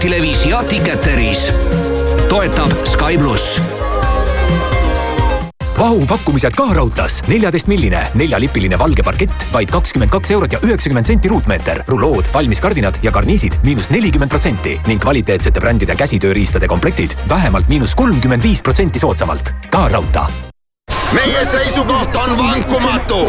televiisia Ticketeris. toetab Sky pluss vahupakkumised ka raudtees. neljateistmilline neljalipiline valge parkett, vaid kakskümmend kaks eurot ja üheksakümmend senti ruutmeeter. rulood, valmiskardinad ja karniisid miinus nelikümmend protsenti ning kvaliteetsete brändide käsitööriistade komplektid vähemalt miinus kolmkümmend viis protsenti soodsamalt. ka raudtee. meie seisukoht on vankumatu.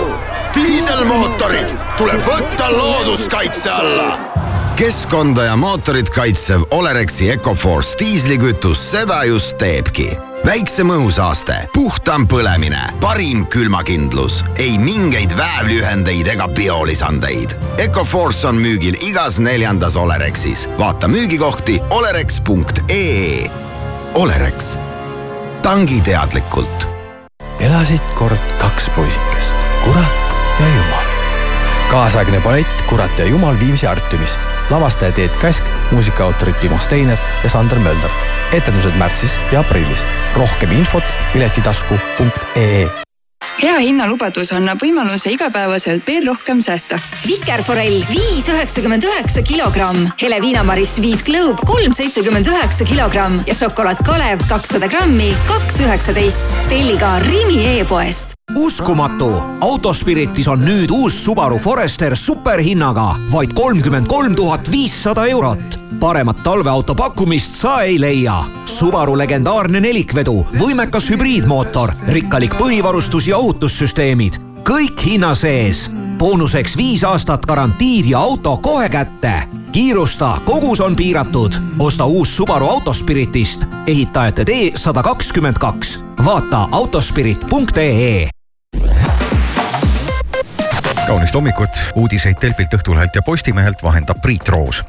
diiselmootorid tuleb võtta looduskaitse alla keskkonda ja mootorit kaitsev Olerexi Ecoforce diislikütus seda just teebki väiksem õhusaaste, puhtam põlemine, parim külmakindlus, ei mingeid väävliühendeid ega biolisandeid. Ecoforce on müügil igas neljandas Olerexis. vaata müügikohti olerex.ee. Olerex, tangi teadlikult. elasid kord kaks poisikest, kurat ja jumal. kaasaegne ballett Kurat ja jumal Viimsi Artiumis lavastaja Teet Käsk, muusikaautorid Timo Steiner ja Sander Mölder. etendused märtsis ja aprillis. rohkem infot piletitasku.ee hea hinnalubadus annab võimaluse igapäevaselt veel rohkem säästa. Vikerforell viis üheksakümmend üheksa kilogramm, hele viinamari Sweet Globe kolm seitsekümmend üheksa kilogramm ja šokolaad Kalev kakssada grammi, kaks üheksateist. telli ka Rimi e-poest uskumatu, Autospiritis on nüüd uus Subaru Forester superhinnaga vaid kolmkümmend kolm tuhat viissada eurot. paremat talveauto pakkumist sa ei leia. Subaru legendaarne nelikvedu, võimekas hübriidmootor, rikkalik põhivarustus ja ohutussüsteemid, kõik hinna sees. boonuseks viis aastat garantiid ja auto kohe kätte. kiirusta, kogus on piiratud. osta uus Subaru Autospiritist, ehitajate tee sada kakskümmend kaks. vaata autospirit.ee kaunist hommikut, uudiseid Delfilt, Õhtulehelt ja Postimehelt vahendab Priit Roos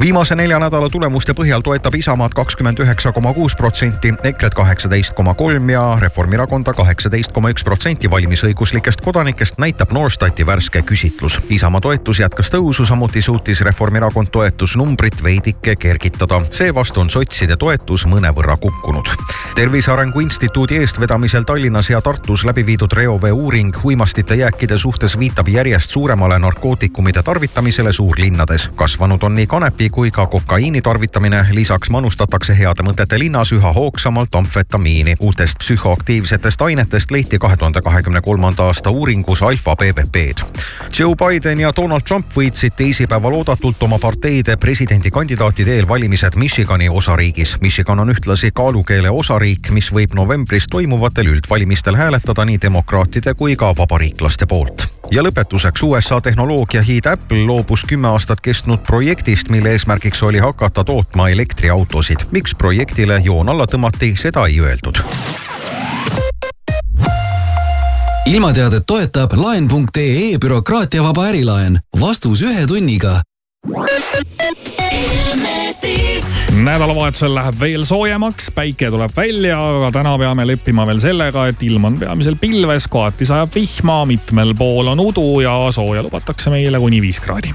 viimase nelja nädala tulemuste põhjal toetab Isamaad kakskümmend üheksa koma kuus protsenti, EKRE-t kaheksateist koma kolm ja Reformierakonda kaheksateist koma üks protsenti valimisõiguslikest kodanikest, näitab Norstati värske küsitlus. Isamaa toetus jätkas tõusu, samuti suutis Reformierakond toetusnumbrit veidike kergitada. seevastu on sotside toetus mõnevõrra kukkunud. tervise Arengu Instituudi eestvedamisel Tallinnas ja Tartus läbi viidud reovee uuring uimastite jääkide suhtes viitab järjest suuremale narkootikumide tarvitamisele suurlinnades. kasvanud on nii kanepi kui ka kokaiini tarvitamine, lisaks manustatakse heade mõtete linnas üha hoogsamalt amfetamiini. uutest psühhoaktiivsetest ainetest leiti kahe tuhande kahekümne kolmanda aasta uuringus alfa BBB-d. Joe Biden ja Donald Trump võitsid teisipäeval oodatult oma parteide presidendikandidaatide eelvalimised Michigani osariigis. Michigan on ühtlasi kaalukeele osariik, mis võib novembris toimuvatel üldvalimistel hääletada nii demokraatide kui ka vabariiklaste poolt ja lõpetuseks USA tehnoloogiahiid Apple loobus kümme aastat kestnud projektist, mille eesmärgiks oli hakata tootma elektriautosid. miks projektile joon alla tõmmati, seda ei öeldud ilmateadet toetab laen.ee bürokraatiavaba ärilaen. vastus ühe tunniga nädalavahetusel läheb veel soojemaks, päike tuleb välja, aga täna peame leppima veel sellega, et ilm on peamiselt pilves, kohati sajab vihma, mitmel pool on udu ja sooja lubatakse meile kuni viis kraadi.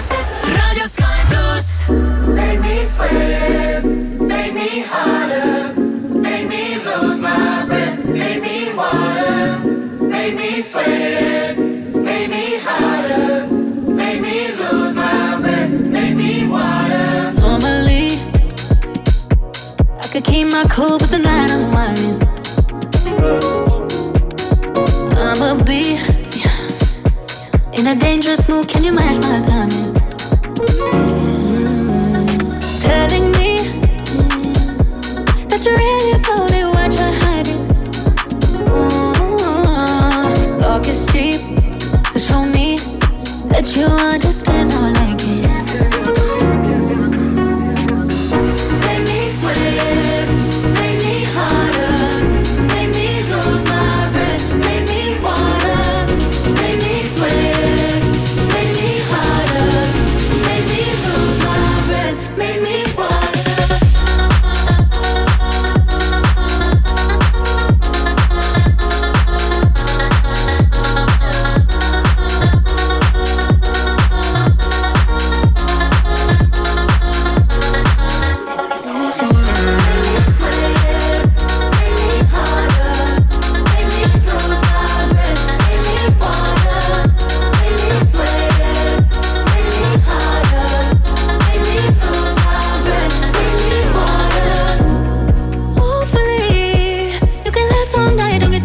in a dangerous mood. Can you match my timing? you understand. all 손다 이런 게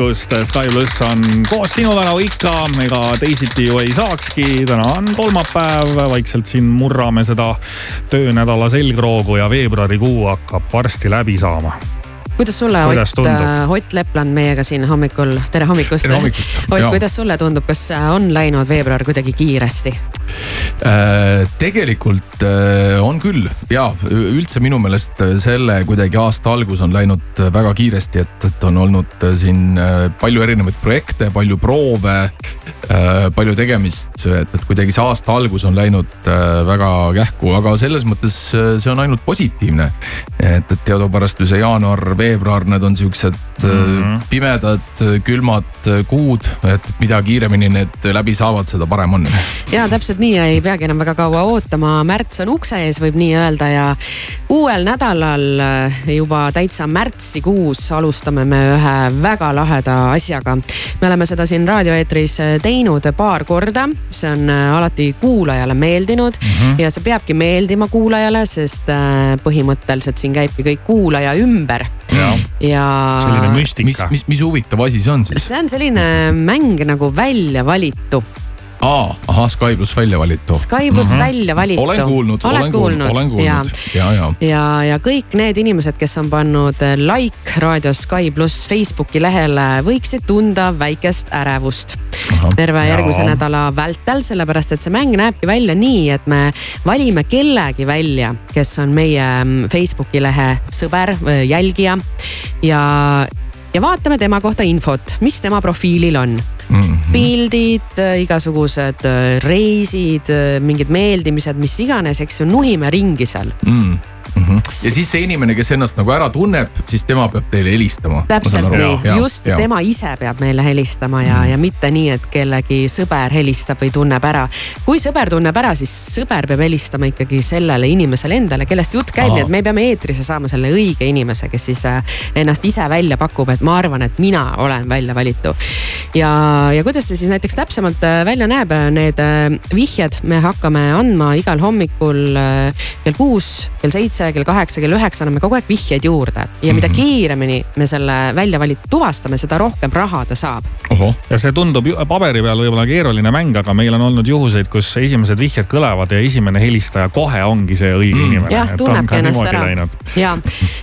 hommikust, Sky pluss on koos sinuga nagu ikka, ega teisiti ju ei saakski. täna on kolmapäev, vaikselt siin murrame seda töönädala selgroogu ja veebruarikuu hakkab varsti läbi saama. kuidas sulle, Ott tundub?, Ott Lepland meiega siin hommikul, tere hommikust. Tere hommikust. Ott, kuidas sulle tundub, kas on läinud veebruar kuidagi kiiresti? Äh, tegelikult äh, on küll ja üldse minu meelest selle kuidagi aasta algus on läinud väga kiiresti, et, et on olnud siin äh, palju erinevaid projekte, palju proove, palju tegemist, et, et kuidagi see aasta algus on läinud äh, väga kähku, aga selles mõttes äh, see on ainult positiivne. et, et teadupärast ju see jaanuar-veebruar, need on siuksed mm -hmm. pimedad, külmad kuud, et et mida kiiremini need läbi saavad, seda parem on ja täpselt nii, ei peagi enam väga kaua ootama, märts on ukse ees, võib nii öelda ja uuel nädalal äh, juba täitsa märtsikuus alustame me ühe väga laheda asjaga. me oleme seda siin raadioeetris teinud paar korda, see on äh, alati kuulajale meeldinud mm -hmm. ja see peabki meeldima kuulajale, sest äh, põhimõtteliselt siin käibki kõik kuulaja ümber. ja. mis, mis, mis huvitav asi see on siis? see on selline mäng nagu välja valitu aa, ahah, Sky pluss välja valitu. Sky pluss välja valitu. olen kuulnud, olen kuulnud, olen kuulnud ja, ja. ja, ja kõik need inimesed, kes on pannud like raadio Sky pluss Facebooki lehele, võiksid tunda väikest ärevust. terve järgmise Jaa. nädala vältel, sellepärast et see mäng näebki välja nii, et me valime kellegi välja, kes on meie mm, Facebooki lehe sõber, jälgija ja, ja vaatame tema kohta infot, mis tema profiilil on Mhm. pildid, igasugused äh, reisid, mingid meeldimised, mis iganes, eks ju, nuhime ringi seal. mm.. Mm -hmm. ja siis see inimene, kes ennast nagu ära tunneb, siis tema peab teile helistama. täpselt nii, just tema ise peab meile helistama ja, ja mitte nii, et kellegi sõber helistab või tunneb ära. kui sõber tunneb ära, siis sõber peab helistama ikkagi sellele inimesele endale, kellest jutt käib, nii et me peame eetrisse saama selle õige inimese, kes siis äh, ennast ise välja pakub, et ma arvan, et mina olen välja valitu. ja, ja kuidas see siis näiteks täpsemalt äh, välja näeb, need äh, vihjed me hakkame andma igal hommikul kell kuus, kell seitse, kell kaheksa, kell üheksa anname kogu aeg vihjeid juurde ja mida kiiremini me selle välja valitu tuvastame, seda rohkem raha ta saab. ja see tundub paberi peal võib-olla keeruline mäng, aga meil on olnud juhuseid, kus esimesed vihjed kõlavad ja esimene helistaja kohe ongi see õige mm. inimene. jah, tunnebki ennast ära. ja,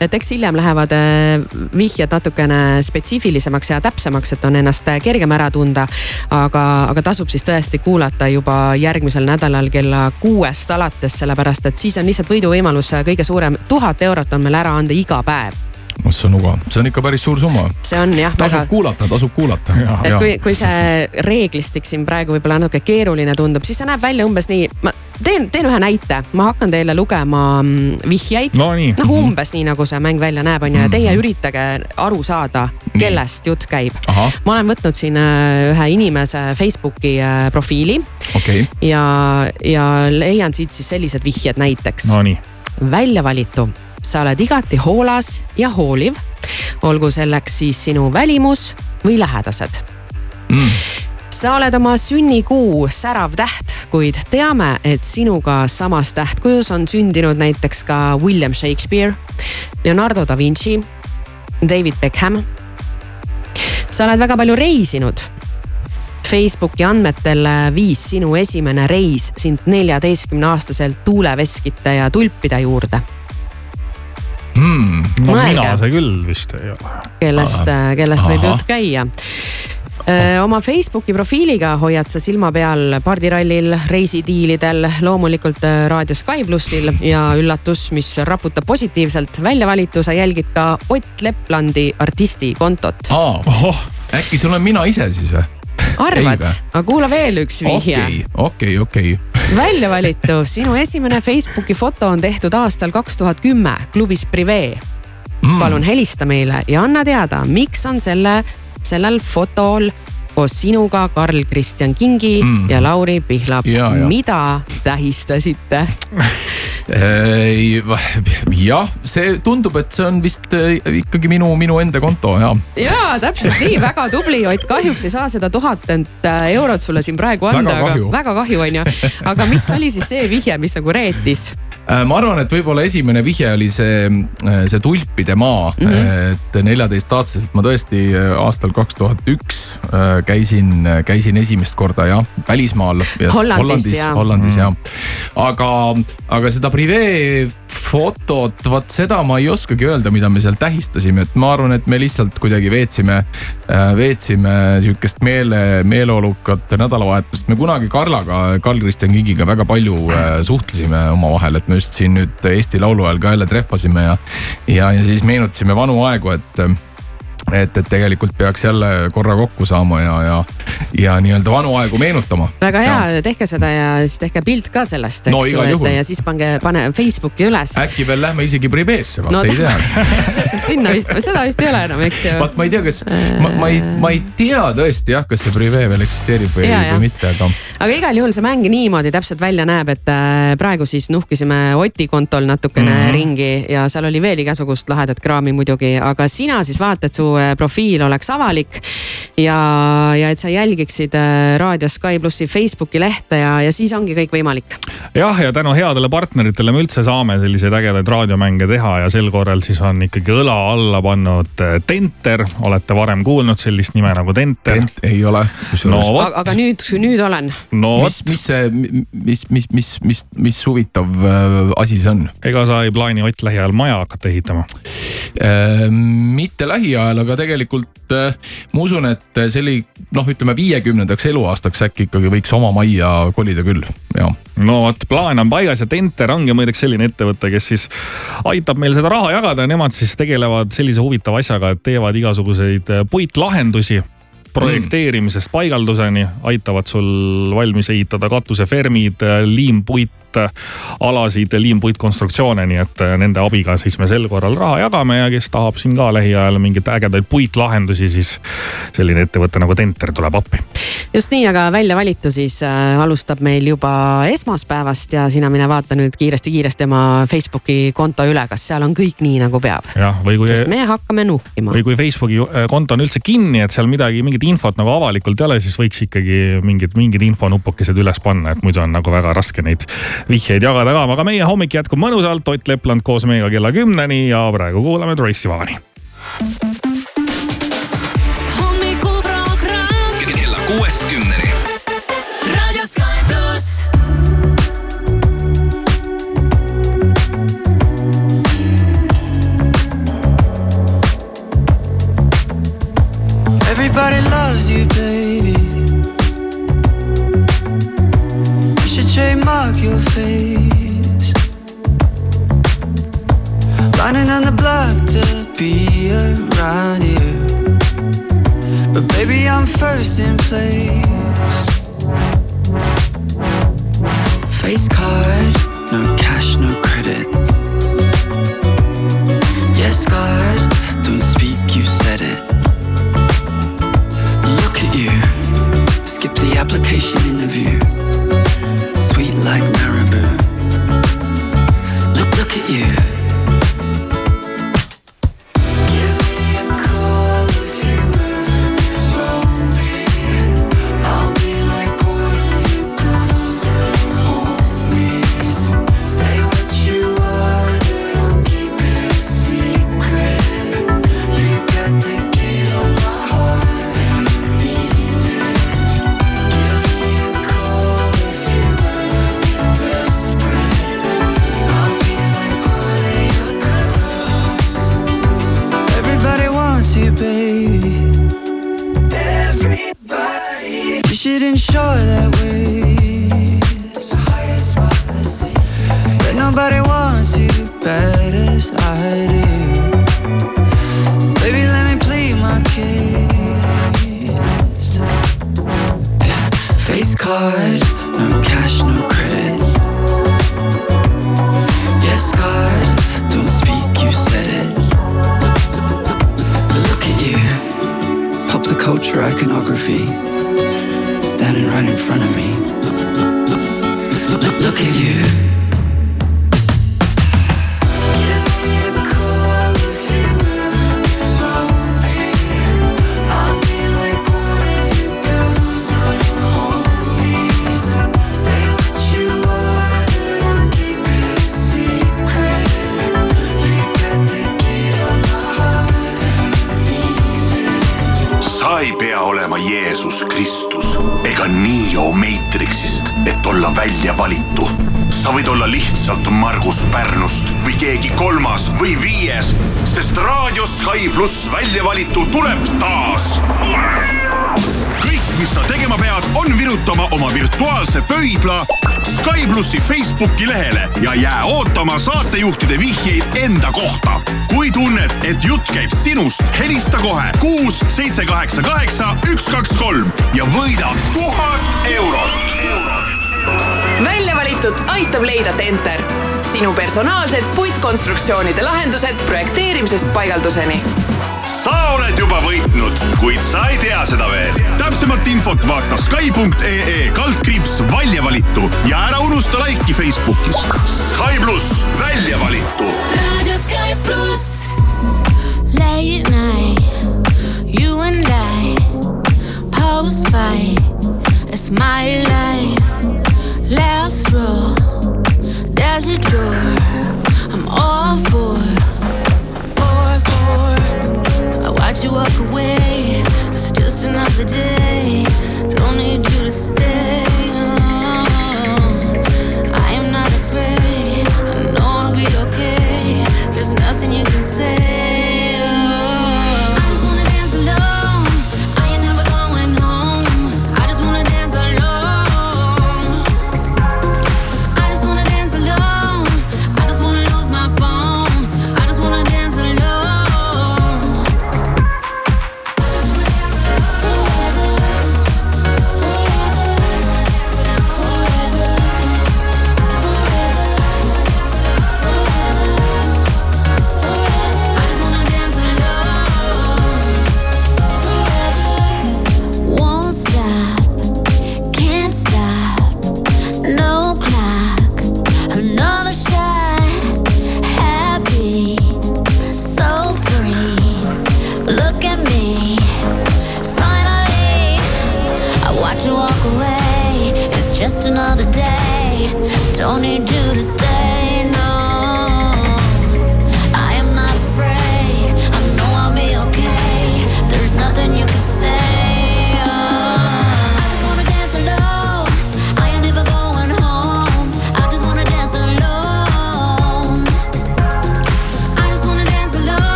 et eks hiljem lähevad äh, vihjed natukene spetsiifilisemaks ja täpsemaks, et on ennast äh, kergem ära tunda. aga, aga tasub siis tõesti kuulata juba järgmisel nädalal kella kuuest alates, sellepärast et siis on lihtsalt võiduvõimalus äh, kõige suurem, tuhat eurot on meil ära anda iga päev. see on nuga, see on ikka päris suur summa. see on jah tasub väga kuulata, tasub kuulata. et kui, kui see reeglistik siin praegu võib-olla natuke keeruline tundub, siis see näeb välja umbes nii, ma teen, teen ühe näite, ma hakkan teile lugema mm, vihjeid No nii. noh, umbes nii nagu see mäng välja näeb, on ju, ja teie üritage aru saada, kellest jutt käib. ma olen võtnud siin äh, ühe inimese Facebooki äh, profiili okei, ja, ja leian siit siis sellised vihjed näiteks. Nonii. Väljavalitu, sa oled igati hoolas ja hooliv. olgu selleks siis sinu välimus või lähedased mm. sa oled oma sünnikuu särav täht, kuid teame, et sinuga samas tähtkujus on sündinud näiteks ka William Shakespeare, Leonardo da Vinci, David Beckham. sa oled väga palju reisinud. Facebooki andmetel viis sinu esimene reis sind neljateistkümne aastaselt tuuleveskite ja tulpide juurde mm. no Mõelge. mina see küll vist ei ole. kellest, kellest võib jutt käia. oma Facebooki profiiliga hoiad sa silma peal pardirallil, reisidiilidel, loomulikult äh, raadio Sky plussil ja üllatus, mis raputab positiivselt, välja valitu, sa jälgid ka Ott Leplandi artisti kontot. aa, äkki see olen mina ise siis või? Arvad? Aga kuula veel üks vihje. Okei, okei, okei. välja valitu, sinu esimene Facebooki foto on tehtud aastal kaks tuhat kümme klubis Prive Mm. palun helista meile ja anna teada, miks on selle, sellel fotol koos sinuga Karl-Kristjan Kingi mm. ja Lauri Pihlap mida tähistasite? jah, see tundub, et see on vist äh, ikkagi minu, minu enda konto ja. ja täpselt nii, väga tubli Ott, kahjuks ei saa seda tuhatent eurot sulle siin praegu anda, aga väga kahju on ju. aga mis oli siis see vihje, mis nagu reetis? Äh, ma arvan, et võib-olla esimene vihje oli see, see tulpide maa mm. -hmm. et neljateistaastaselt ma tõesti aastal kaks tuhat üks käisin, käisin esimest korda jah, välismaal. Hollandis, Hollandis, jah. Hollandis Mm. jah. aga, aga seda privee fotot, vot seda ma ei oskagi öelda, mida me seal tähistasime, et ma arvan, et me lihtsalt kuidagi veetsime, veetsime sihukest meele, meeleolukat nädalavahetust. me kunagi Karlaga, Karl-Kristjan Kingiga väga palju äh, suhtlesime omavahel, et me just siin nüüd Eesti Laulu ajal ka jälle trehvasime ja, ja, ja siis meenutasime vanu aegu, et et, et tegelikult peaks jälle korra kokku saama ja, ja, ja nii-öelda vanu aegu meenutama. väga hea, tehke seda ja siis tehke pilt ka sellest, No eks igal ju, et ja siis pange, pane Facebooki üles. äkki veel lähme isegi priveesse, vaata No ei tea. sinna vist, seda vist ei ole enam, eks ju. vaat ma ei tea, kas, ma, ma ei, ma ei tea tõesti jah, kas see prive veel eksisteerib või, või mitte, aga aga igal juhul see mäng niimoodi täpselt välja näeb, et äh, praegu siis nuhkisime Oti kontol natukene mm. -hmm. ringi ja seal oli veel igasugust lahedat kraami muidugi, aga sina siis vaata, et su äh, profiil oleks avalik. ja, ja et sa jälgiksid äh, Raadio Sky plussi Facebooki lehte ja, ja siis ongi kõik võimalik. jah, ja tänu headele partneritele me üldse saame selliseid ägedaid raadiomänge teha ja sel korral siis on ikkagi õla alla pannud eh, Tenter. olete varem kuulnud sellist nime nagu Tenter? Tent ei ole. no vot, aga nüüd, nüüd olen. no mis, vot, mis see, mis, mis, mis, mis, mis huvitav äh, asi see on? ega sa ei plaani Ott lähiajal maja hakata ehitama? mitte lähiajal, aga tegelikult äh, ma usun, et see oli noh, ütleme viiekümnendaks eluaastaks äkki ikkagi võiks oma majja kolida küll, jah. no vot, plaan on paigas ja Tenter ongi muideks selline ettevõte, kes siis aitab meil seda raha jagada ja nemad siis tegelevad sellise huvitava asjaga, et teevad igasuguseid eh, puitlahendusi projekteerimisest paigalduseni, aitavad sul valmis ehitada katusefermid, liimpuit, alasid, liimpuitkonstruktsioone, nii et eh, nende abiga siis me sel korral raha jagame ja kes tahab siin ka lähiajal mingeid ägedaid puitlahendusi, siis selline ettevõte nagu Tenter tuleb appi. just nii, aga välja valitu siis äh, alustab meil juba esmaspäevast ja sina mine vaata nüüd kiiresti-kiiresti oma Facebooki konto üle, kas seal on kõik nii nagu peab. sest me hakkame nuhkima. või kui Facebooki äh, konto on üldse kinni, et seal midagi, mingit infot nagu avalikult ei ole, siis võiks ikkagi mingid, mingid infonupukesed üles panna, et muidu on nagu väga raske neid vihjeid jagada ka, aga meie hommik jätkub mõnusalt, Ott Lepland koos meiega kella kümneni ja praegu kuulame Troy Sivani. Loves you, baby. You should trademark your face. Lining on the block to be around you. But baby, I'm first in place. Face card, no cash, no credit. Sky pluss välja valitu tuleb taas. kõik, mis sa tegema pead, on virutama oma virtuaalse pöidla Sky plussi Facebooki lehele ja jää ootama saatejuhtide vihjeid enda kohta. kui tunned, et jutt käib sinust, helista kohe kuus, seitse, kaheksa, kaheksa, üks, kaks, kolm ja võida tuhat eurot. välja valitud aitab leida Tenter, sinu personaalsed puitkonstruktsioonide lahendused projekteerimisest paigalduseni sa oled juba võitnud, kuid sa ei tea seda veel. täpsemat infot vaata Sky.ee kaldkriips välja valitu ja ära unusta laiki Facebookis. Sky pluss välja valitu Radio Sky Plus. Late night, you and I, post fight, it's my life. Last row, there's a door, I'm all for, for, for. I watch you walk away, it's just another day. Don't need you to stay. no. I am not afraid, I know I'll be okay. There's nothing you can say.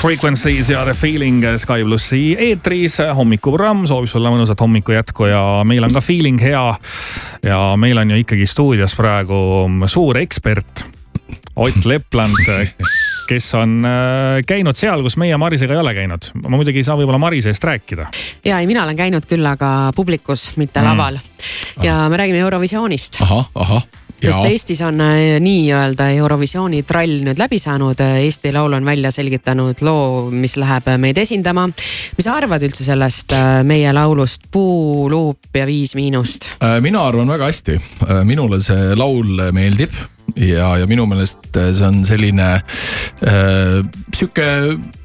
Frequencies ja The Feeling Sky plussi eetris, hommikuprogramm soovib sulle mõnusat hommiku jätku ja meil on ka feeling hea. ja meil on ju ikkagi stuudios praegu suur ekspert Ott Lepland, kes on äh, käinud seal, kus meie Marisega ei ole käinud. ma muidugi ei saa võib-olla Marise eest rääkida. ja ei, mina olen käinud küll, aga publikus, mitte Mm. laval. ja me räägime Eurovisioonist. ahah, ahah. Sest Eestis on äh, nii-öelda Eurovisiooni trall nüüd läbi saanud. Eesti Laul on välja selgitanud loo, mis läheb meid esindama. mis sa arvad üldse sellest äh, meie laulust Puu, luup ja Viis Miinust? Äh, mina arvan väga hästi, minule see laul meeldib ja, ja minu meelest see on selline äh, sihuke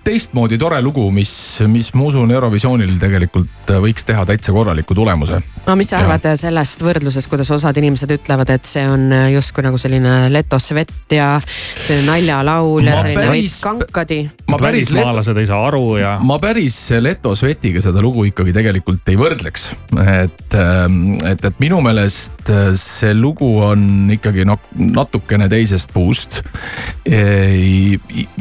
teistmoodi tore lugu, mis, mis ma usun Eurovisioonil tegelikult võiks teha täitsa korraliku tulemuse. no mis sa arvad sellest võrdlusest, kuidas osad inimesed ütlevad, et see on justkui nagu selline Letos vett ja selline naljalaul ja selline veits kankadi. ma päris välismaalased ei saa aru ja. ma päris Leto Svetiga seda lugu ikkagi tegelikult ei võrdleks. et, et, et minu meelest see lugu on ikkagi noh, natukene teisest puust.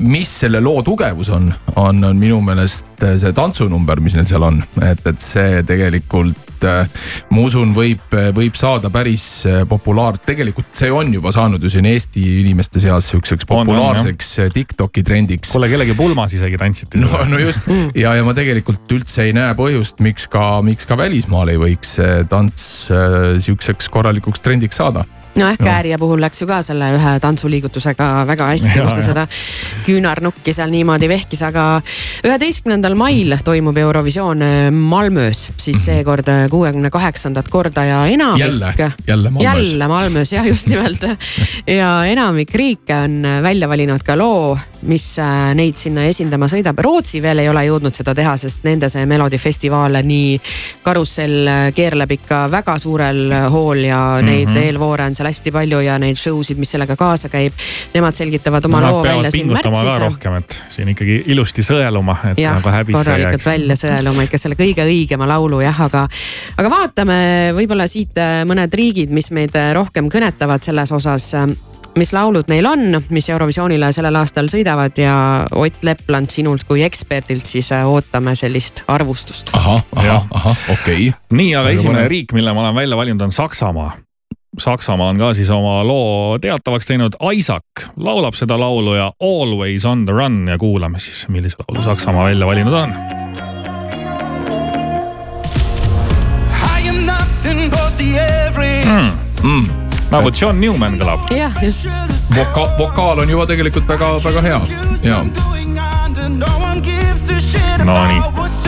mis selle loo tugevus on, on, on minu meelest see tantsunumber, mis neil seal on, et, et see tegelikult ma usun, võib, võib saada päris populaar-, tegelikult see on juba saanud ju siin Eesti inimeste seas sihukeseks On, on, populaarseks Tiktoki trendiks. kuule, kellegi pulmas isegi tantsiti. no, no just. Ja, ja ma tegelikult üldse ei näe põhjust, miks ka, miks ka välismaal ei võiks tants äh, sihukeseks korralikuks trendiks saada no ehk Ääria puhul läks ju ka selle ühe tantsuliigutusega väga hästi, kus ta seda küünarnukki seal niimoodi vehkis, aga üheteistkümnendal mail toimub Eurovisioon äh, Malmös, siis seekord äh, kuuekümne kaheksandat korda ja enamik. jälle, jälle Malmös. jälle Malmös jah, just nimelt ja enamik riike on välja valinud ka loo, mis äh, neid sinna esindama sõidab. Rootsi veel ei ole jõudnud seda teha, sest nende see melodifestival nii karussell äh, keerleb ikka väga suurel hool ja mm -hmm. neid Mhm. eelvoore on seal hästi palju ja neid show sid, mis sellega kaasa käib. Nemad selgitavad oma no, loo välja siin märtsis. rohkem, et siin ikkagi ilusti sõeluma, et jah, nagu häbisse ei korralikult jääks. välja sõeluma ikka selle kõige õigema laulu jah, aga, aga vaatame võib-olla siit äh, mõned riigid, mis meid äh, rohkem kõnetavad selles osas äh, mis laulud neil on, mis Eurovisioonile sellel aastal sõidavad ja Ott Lepland sinult kui eksperdilt siis äh, ootame sellist arvustust. ahah, ahah, ahah, okei okay.. nii, aga esimene riik, mille ma olen välja valinud, on Saksamaa. Saksamaa on ka siis oma loo teatavaks teinud, Isaac laulab seda laulu ja Always on the run ja kuulame siis, millise laulu Saksamaa välja valinud on. I am nothing but the average. mm. Mm. nagu John Newman kõlab. jah, just. Voka-, vokaal on juba tegelikult väga, väga hea ja. No one gives a shit No about nii. what's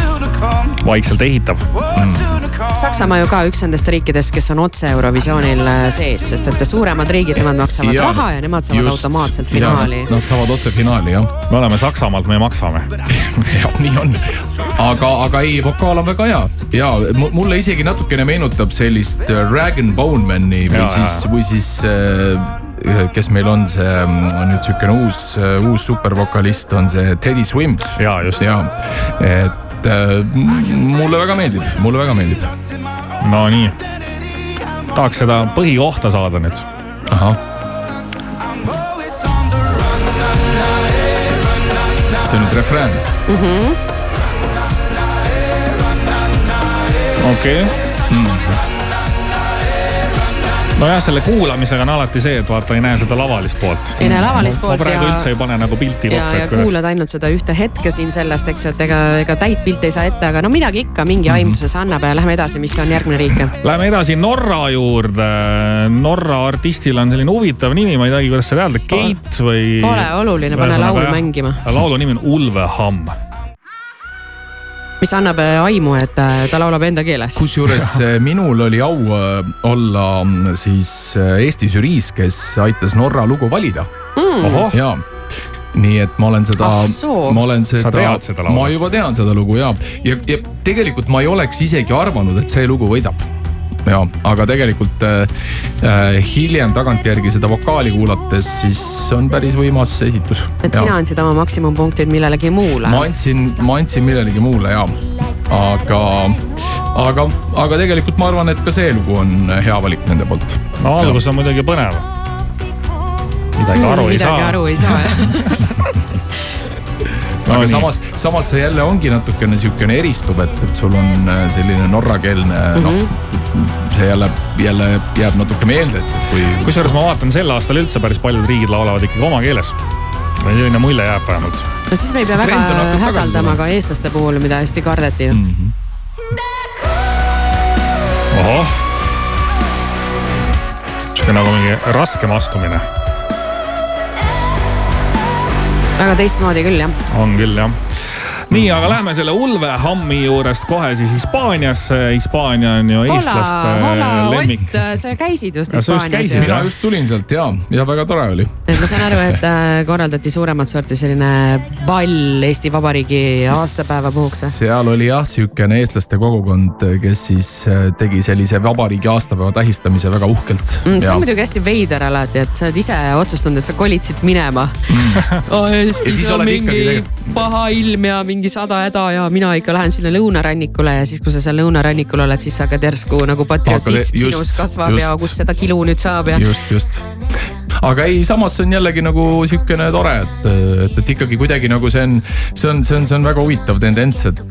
vaikselt ehitab mm.. Saksamaa ju ka üks nendest riikidest, kes on otse Eurovisioonil äh, sees, sest et suuremad riigid, nemad maksavad ja, raha ja nemad saavad just, automaatselt finaali. Nad saavad otse finaali jah. me oleme Saksamaalt, me maksame. jah, nii on. aga, aga ei, vokaal on väga hea ja mu- mulle isegi natukene meenutab sellist äh, Rag n Bone Mani või Ja, siis või siis äh, kes meil on see mm, nüüd sihukene uus, uus supervokalist on see Teddy Swims. ja just. ja, et äh, mulle väga meeldib, mulle väga meeldib. No nii. tahaks seda põhikohta saada nüüd. ahah. see on nüüd refrään. mm. -hmm. okei okay.. nojah, selle kuulamisega on alati see, et vaata ei näe seda lavalist poolt. Ei näe lavalist poolt ma praegu ja- üldse ei pane nagu pilti ja, kokku, ja kuidas. kuulad ainult seda ühte hetke siin sellest, eks, et ega, ega täit pilti ei saa ette, aga no midagi ikka, mingi Mhm. aimduse see annab ja lähme edasi, mis on järgmine riik. Läheme edasi Norra juurde. Norra artistil on selline huvitav nimi, ma ei teagi, kuidas seda öelda, Keit või. Pole oluline, pane laul mängima. laulu nimi on Ulvehamm. Mis annab äh, aimu, et äh, ta laulab enda keeles. kusjuures äh, minul oli au olla mm, siis Eesti žüriis, kes aitas Norra lugu valida Mm. Ohoh. ja nii et ma olen seda Ah ma olen seda, seda ma juba tean seda lugu ja, ja, ja tegelikult ma ei oleks isegi arvanud, et see lugu võidab ja, aga tegelikult äh, äh, hiljem tagantjärgi seda vokaali kuulates, siis on päris võimas esitus. et sina andsid oma maksimumpunktid millelegi muule. ma andsin, ma andsin millelegi muule ja, aga, aga, aga tegelikult ma arvan, et ka see lugu on hea valik nende poolt. no algus on muidugi põnev. midagi aru ei midagi saa. aru ei saa jah. aga nii. samas, samas see jälle ongi natukene sihukene eristub, et, et sul on äh, selline norrakeelne mm, -hmm. noh, see jälle, jälle jääb natuke meelde, et kui. kusjuures ma vaatan sel aastal üldse päris paljud riigid laulavad ikkagi oma keeles. selline mulje jääb vähemalt. no siis me ei pea See väga hädaldama ka eestlaste puhul, mida hästi kardeti ju Mhm. ohoh. sihuke nagu mingi raskem astumine väga teistmoodi küll jah. on küll jah nii, aga lähme selle Ulve Hammi juurest kohe siis Hispaaniasse. Hispaania on ju hola, eestlaste hola lemmik. Sa käisid just Ja Hispaanias käisid, ju mina just tulin sealt ja, ja väga tore oli. et ma saan aru, et äh, korraldati suuremat sorti selline ball Eesti Vabariigi aastapäeva puhuks. seal oli jah, sihukene eestlaste kogukond, kes siis äh, tegi sellise vabariigi aastapäeva tähistamise väga uhkelt. Mm, see on muidugi hästi veider alati, et sa oled ise otsustanud, et sa kolid siit minema mm. Ja Eestis siis on mingi paha ilm ja mingi sada häda ja mina ikka lähen sinna lõunarannikule ja siis, kui sa seal lõunarannikul oled, siis hakkad järsku nagu patriotism just, sinus kasvab just. ja kust seda kilu nüüd saab ja. just, just. Aga ei, samas see on jällegi nagu sihukene tore, et, et, et ikkagi kuidagi nagu see on, see on, see on, see on väga huvitav tendents, et,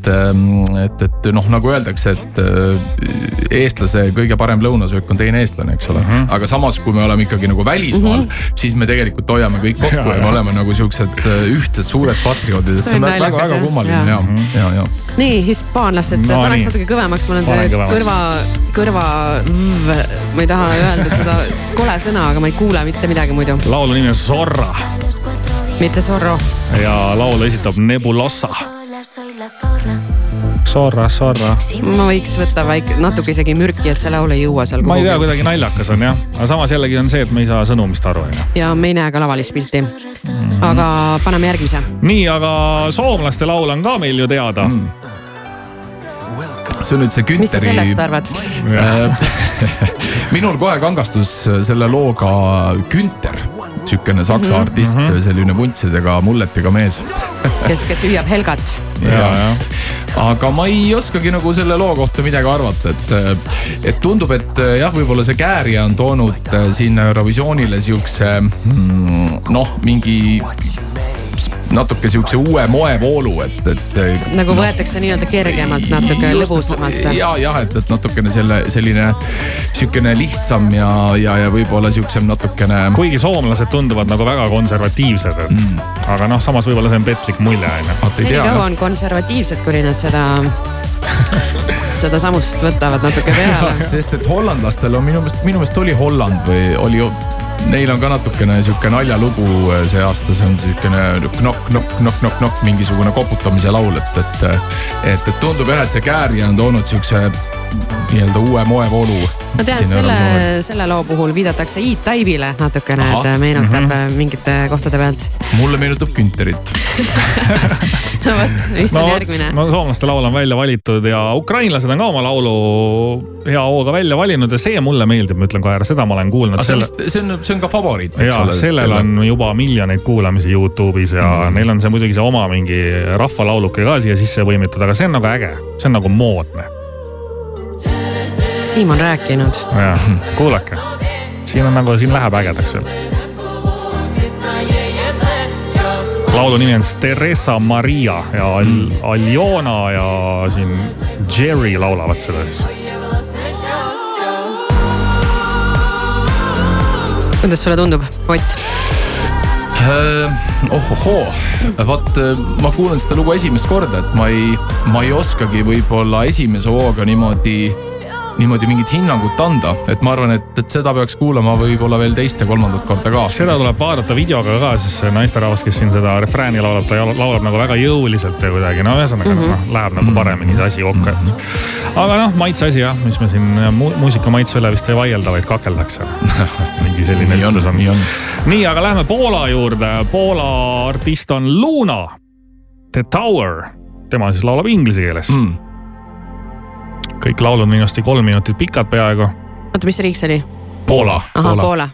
et, et noh, nagu öeldakse, et äh, eestlase kõige parem lõunasöök on teine eestlane, eks ole mm. Mhm. -hmm. aga samas, kui me oleme ikkagi nagu välismaal mm, -hmm. siis me tegelikult hoiame kõik kokku ja, Ja, ja ja. me oleme nagu siuksed äh, ühtsed suured patrioodid, et See on on väga, naljakas, väga jah. kummaline ja, ja, ja. nii, hispaanlased No paneks natuke kõvemaks, mul on see kõrva, kõrva, ma ei taha öelda seda kole sõna, aga ma ei kuule mitte midagi muidu. laulu nimi on Zorra mitte Zorro. ja laulu esitab Nebulosa. Zorra, Zorra. ma võiks võtta väike, natuke isegi mürki, et see laul ei jõua seal ma ei tea, kuidagi naljakas on jah, aga samas jällegi on see, et me ei saa sõnumist aru onju. ja me ei näe ka lavalist pilti. aga paneme järgmise. nii, aga soomlaste laul on ka meil ju teada mm.. See on nüüd see mis sa Günteri sellest arvad? minul kohe kangastus selle looga Günter, sihukene saksa Mhm. artist, selline vuntsidega, mulletega mees. kes, kes hüüab Helgat. ja, ja. aga ma ei oskagi nagu selle loo kohta midagi arvata, et, et tundub, et jah, võib-olla see Käärija on toonud äh, sinna Eurovisioonile siukse mm, noh, mingi natuke sihukese uue moevoolu, et, et. nagu võetakse nii-öelda kergemalt, natuke lõbusamalt. ja, jah, et, et natukene selle, selline sihukene lihtsam ja, ja, ja võib-olla sihukesem natukene. kuigi soomlased tunduvad nagu väga konservatiivsed, et mm. aga noh, samas võib-olla see on petlik mulje onju. senikaua on konservatiivsed, kuni nad seda, seda samust võtavad natuke peale. sest et hollandlastel on minu meelest, minu meelest oli Holland või oli neil on ka natukene sihuke naljalugu äh, see aasta, see on siukene nokk, mingisugune koputamise laul, et, et. et, et tundub jah, et see Käärja on toonud siukse nii-öelda uue moevoolu. ma tean, selle, selle loo puhul viidatakse E-Type'ile natukene, et meenutab mm -hmm. mingite kohtade pealt. mulle meenutab Günterit no vot, mis no, on järgmine? no soomlaste laul on välja valitud ja ukrainlased on ka oma laulu hea hooga välja valinud ja see mulle meeldib, ma ütlen kohe ära, seda ma olen kuulnud. see on, see on, see on ka favoriit, ole. sellel on juba miljoneid kuulamisi Youtube'is ja mm. neil on see muidugi see oma mingi rahvalauluke ka siia sisse võimitud, aga see on nagu äge, see on nagu moodne Siim on rääkinud. jah, kuulake, siin on nagu, siin läheb ägedaks veel. laulu nimi on Teresa Maria ja Al mm. Aljona ja siin Jerry laulavad seda siis. Kuidas sulle tundub, Ott? Äh, ohohoo, vot äh, ma kuulan seda lugu esimest korda, et ma ei, ma ei oskagi võib-olla esimese hooga niimoodi niimoodi mingit hinnangut anda, et ma arvan, et, et seda peaks kuulama võib-olla veel teist ja kolmandat korda ka. seda tuleb vaadata videoga ka, siis see naisterahvas, kes siin seda refrääni laulab, ta laulab nagu väga jõuliselt ja kuidagi no ühesõnaga mm -hmm. noh, läheb nagu paremini see asi kokku, et. aga noh, maitse asi jah, mis me siin mu muusika maitse üle vist ei vaielda, vaid kakeldakse mingi selline ütlus on. nii on. nii, aga lähme Poola juurde. Poola artist on Luna, The Tower, tema siis laulab inglise keeles mm kõik laulud minu arust kolm minutit pikad peaaegu. oota, mis riik see oli? Poola. ahah, Poola.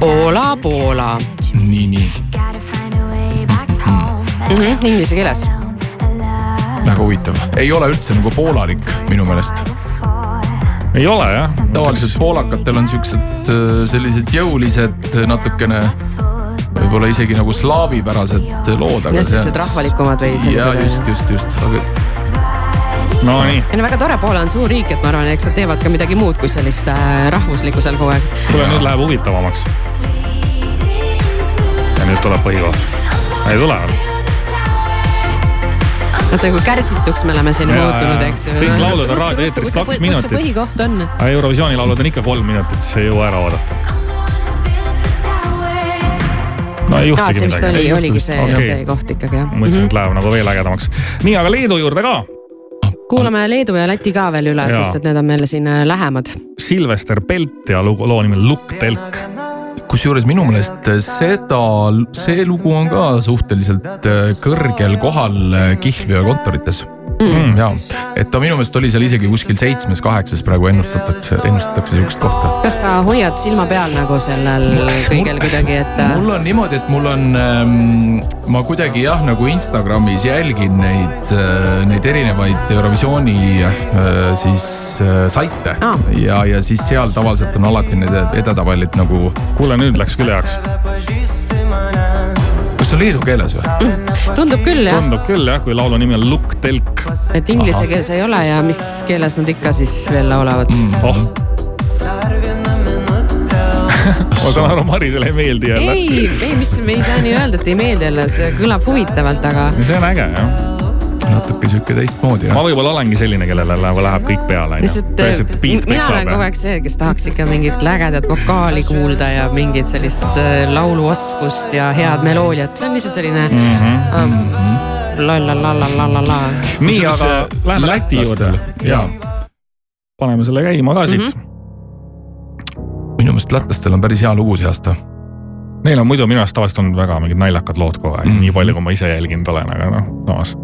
Poola, Poola. nii, nii mm. -hmm, Inglise keeles. väga huvitav, ei ole üldse nagu poolalik minu meelest ei ole jah. tavaliselt poolakatel on siuksed äh, sellised jõulised natukene võib-olla isegi nagu slaavipärased lood. jah, siuksed rahvalikumad või ja just, just, just, aga. Nonii. ei no väga tore, Poola on suur riik, et ma arvan, eks nad teevad ka midagi muud kui sellist äh, rahvuslikku seal kogu aeg. kuule, nüüd läheb huvitavamaks. ja nüüd tuleb põhikoht. ei tule veel oota, kui kärsituks me oleme siin muutunud, eks ju. kõik laulud on raadioeetris kaks minutit. kus see põhikoht on? Eurovisiooni laulud on ikka kolm minutit, siis ei jõua ära oodata no ei juhtigi midagi. see vist oli, oligi see okay., see koht ikkagi jah. mõtlesin, et läheb nagu veel ägedamaks. nii, aga Leedu juurde ka. kuulame Leedu ja Läti ka veel üle, sest et need on meile siin äh, lähemad. Silvester Pelt ja lugu, loo nimi Lukk telk kusjuures minu meelest seda, see lugu on ka suhteliselt äh, kõrgel kohal äh, Kihlveo kontorites mm.. ja, et ta minu meelest oli seal isegi kuskil seitsmes-kaheksas praegu ennustatakse, ennustatakse sihukest kohta. kas sa hoiad silma peal nagu sellel kõigel kuidagi, et? mul on niimoodi, et mul on ähm,, ma kuidagi jah, nagu Instagramis jälgin neid äh,, neid erinevaid Eurovisiooni äh, siis äh, saite ah. ja, ja siis seal tavaliselt on alati need edetabelid nagu. kuule, nüüd läks küll heaks kas see on leedu keeles või mm,? tundub küll jah. tundub küll jah, kui laulu nimi on Lukk telk. et inglise keeles ei ole ja mis keeles nad ikka siis veel laulavad mm.? oh ma saan aru, Marisele ei meeldi jälle. ei, ei, mis, me ei saa nii öelda, et ei meeldi jälle, see kõlab huvitavalt, aga. see on äge jah natuke sihuke teistmoodi. ma võib-olla olengi selline, kellele läheb kõik peale. lihtsalt mina olen kogu aeg see, kes tahaks ikka mingit ägedat vokaali kuulda ja mingit sellist äh, lauluoskust ja head meloodiat, see on lihtsalt selline mm. -hmm. Um, la la la la la la la. nii, aga läheme Läti juurde. ja paneme selle käima ka siit mm. -hmm minu meelest lätlastel on päris hea lugu see aasta Neil on muidu minu arust tavaliselt olnud väga mingid naljakad lood kogu aeg mm., nii palju, kui ma ise jälginud olen, aga noh, samas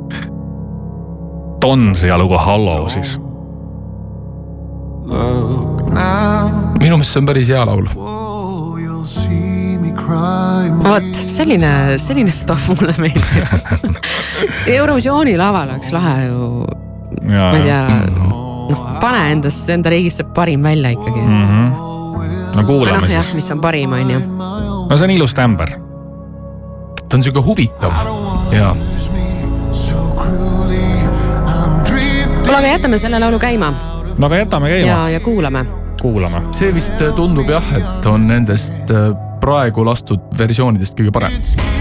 Dons ja lugu Hollow siis. minu meelest see on päris hea laul. vot selline, selline stuff mulle meeldib Eurovisiooni laval oleks lahe ju, ma ei tea, noh pane endast, enda riigist see parim välja ikkagi mm. -hmm. no kuulame no, siis. mis on parim, on ju. no see on ilus tämber. ta on sihuke huvitav ja kuule, aga jätame selle laulu käima. no aga jätame käima. ja, ja kuulame. kuulame. see vist tundub jah, et on nendest äh, praegu lastud versioonidest kõige parem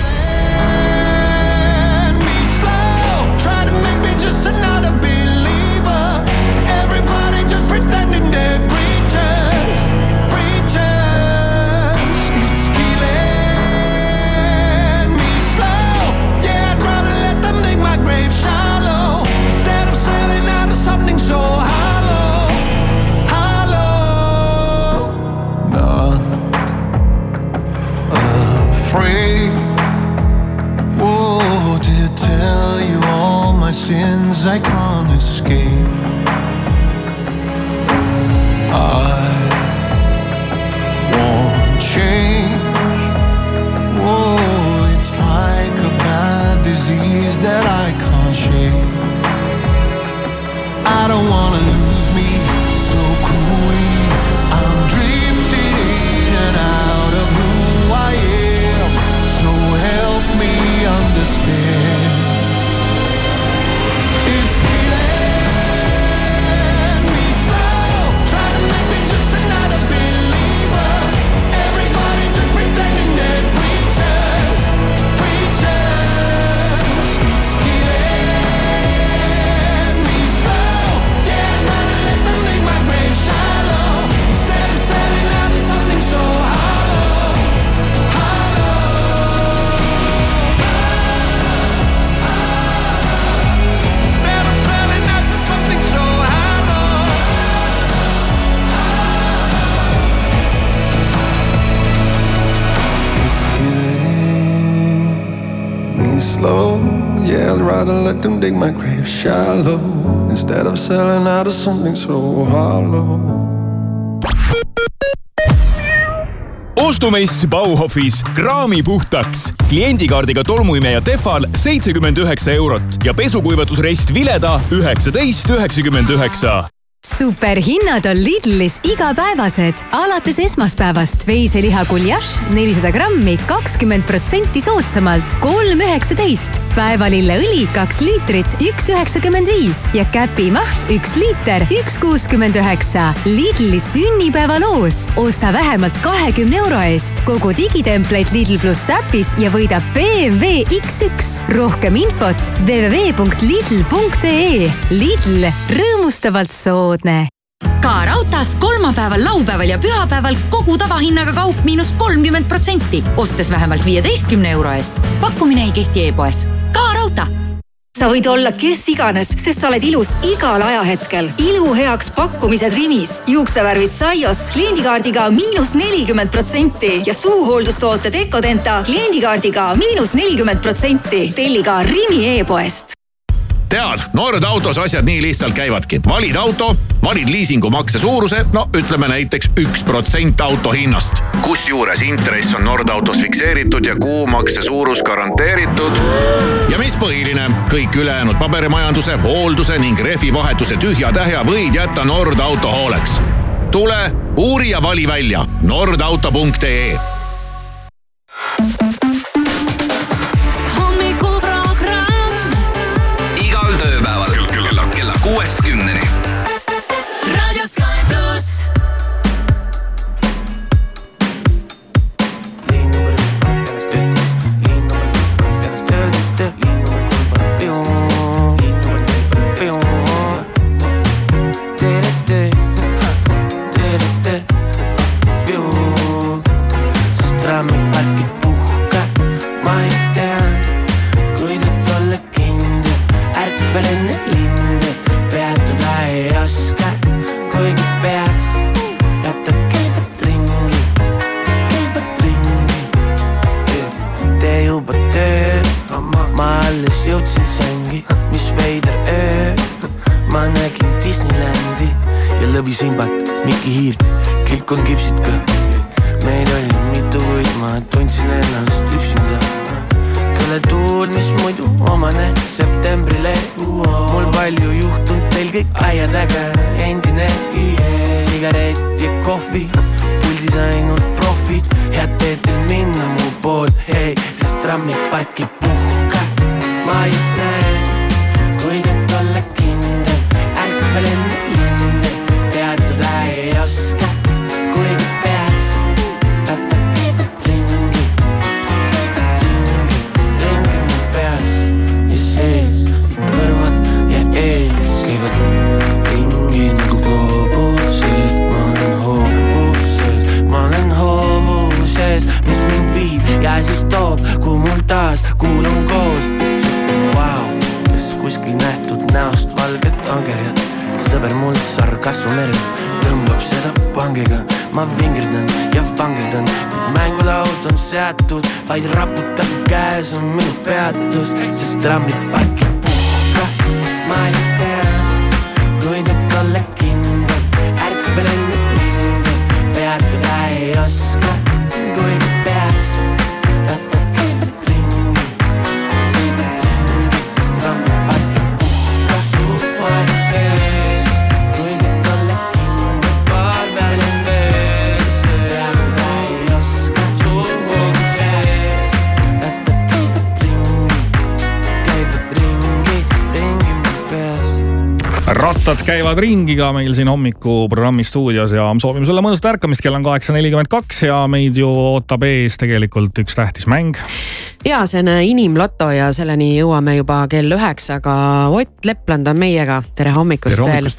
shallow instead of selling out of something so hollow. ostumess Bauhofis kraami puhtaks. kliendikaardiga tolmuimeja Tehval seitsekümmend üheksa eurot ja pesukuivatusrest Vileda üheksateist üheksakümmend üheksa superhinnad on Lidlis igapäevased. alates esmaspäevast veiseliha guljaš nelisada grammi, kakskümmend protsenti soodsamalt, kolm üheksateist. päevalilleõli kaks liitrit, üks üheksakümmend viis ja käpimahl üks liiter, üks kuuskümmend üheksa. Lidli sünnipäevaloos. osta vähemalt kahekümne euro eest kogu digitempleid Lidl pluss äpis ja võida BMW X1. rohkem infot www.lidl.ee. Lidl, rõõmustavalt soodne ka raudtees kolmapäeval, laupäeval ja pühapäeval kogu tavahinnaga kaup miinus kolmkümmend protsenti, ostes vähemalt viieteistkümne euro eest. pakkumine ei kehti e-poes. ka raudtee sa võid olla kes iganes, sest sa oled ilus igal ajahetkel. ilu heaks pakkumised Rimis, juuksevärvid Saios kliendikaardiga miinus nelikümmend protsenti ja suuhooldustooted Ecodenta kliendikaardiga miinus nelikümmend protsenti. telli ka Rimi e-poest tead, Nord autos asjad nii lihtsalt käivadki. valid auto, valid liisingumakse suuruse, no ütleme näiteks üks protsent auto hinnast. kusjuures intress on Nord autos fikseeritud ja kuumakse suurus garanteeritud. ja mis põhiline, kõik ülejäänud paberimajanduse, hoolduse ning rehvivahetuse tühja-tähja võid jätta Nord auto hooleks. tule, uuri ja vali välja nordauto.ee seatud, vaid raputab käes on minu peatus, sest trammipark ei lottod käivad ringi ka meil siin hommikuprogrammi stuudios ja soovime sulle mõnusat ärkamist, kell on kaheksa nelikümmend kaks ja meid ju ootab ees tegelikult üks tähtis mäng. ja see on inimloto ja selleni jõuame juba kell üheksa, aga Ott Lepland on meiega. tere hommikust veel.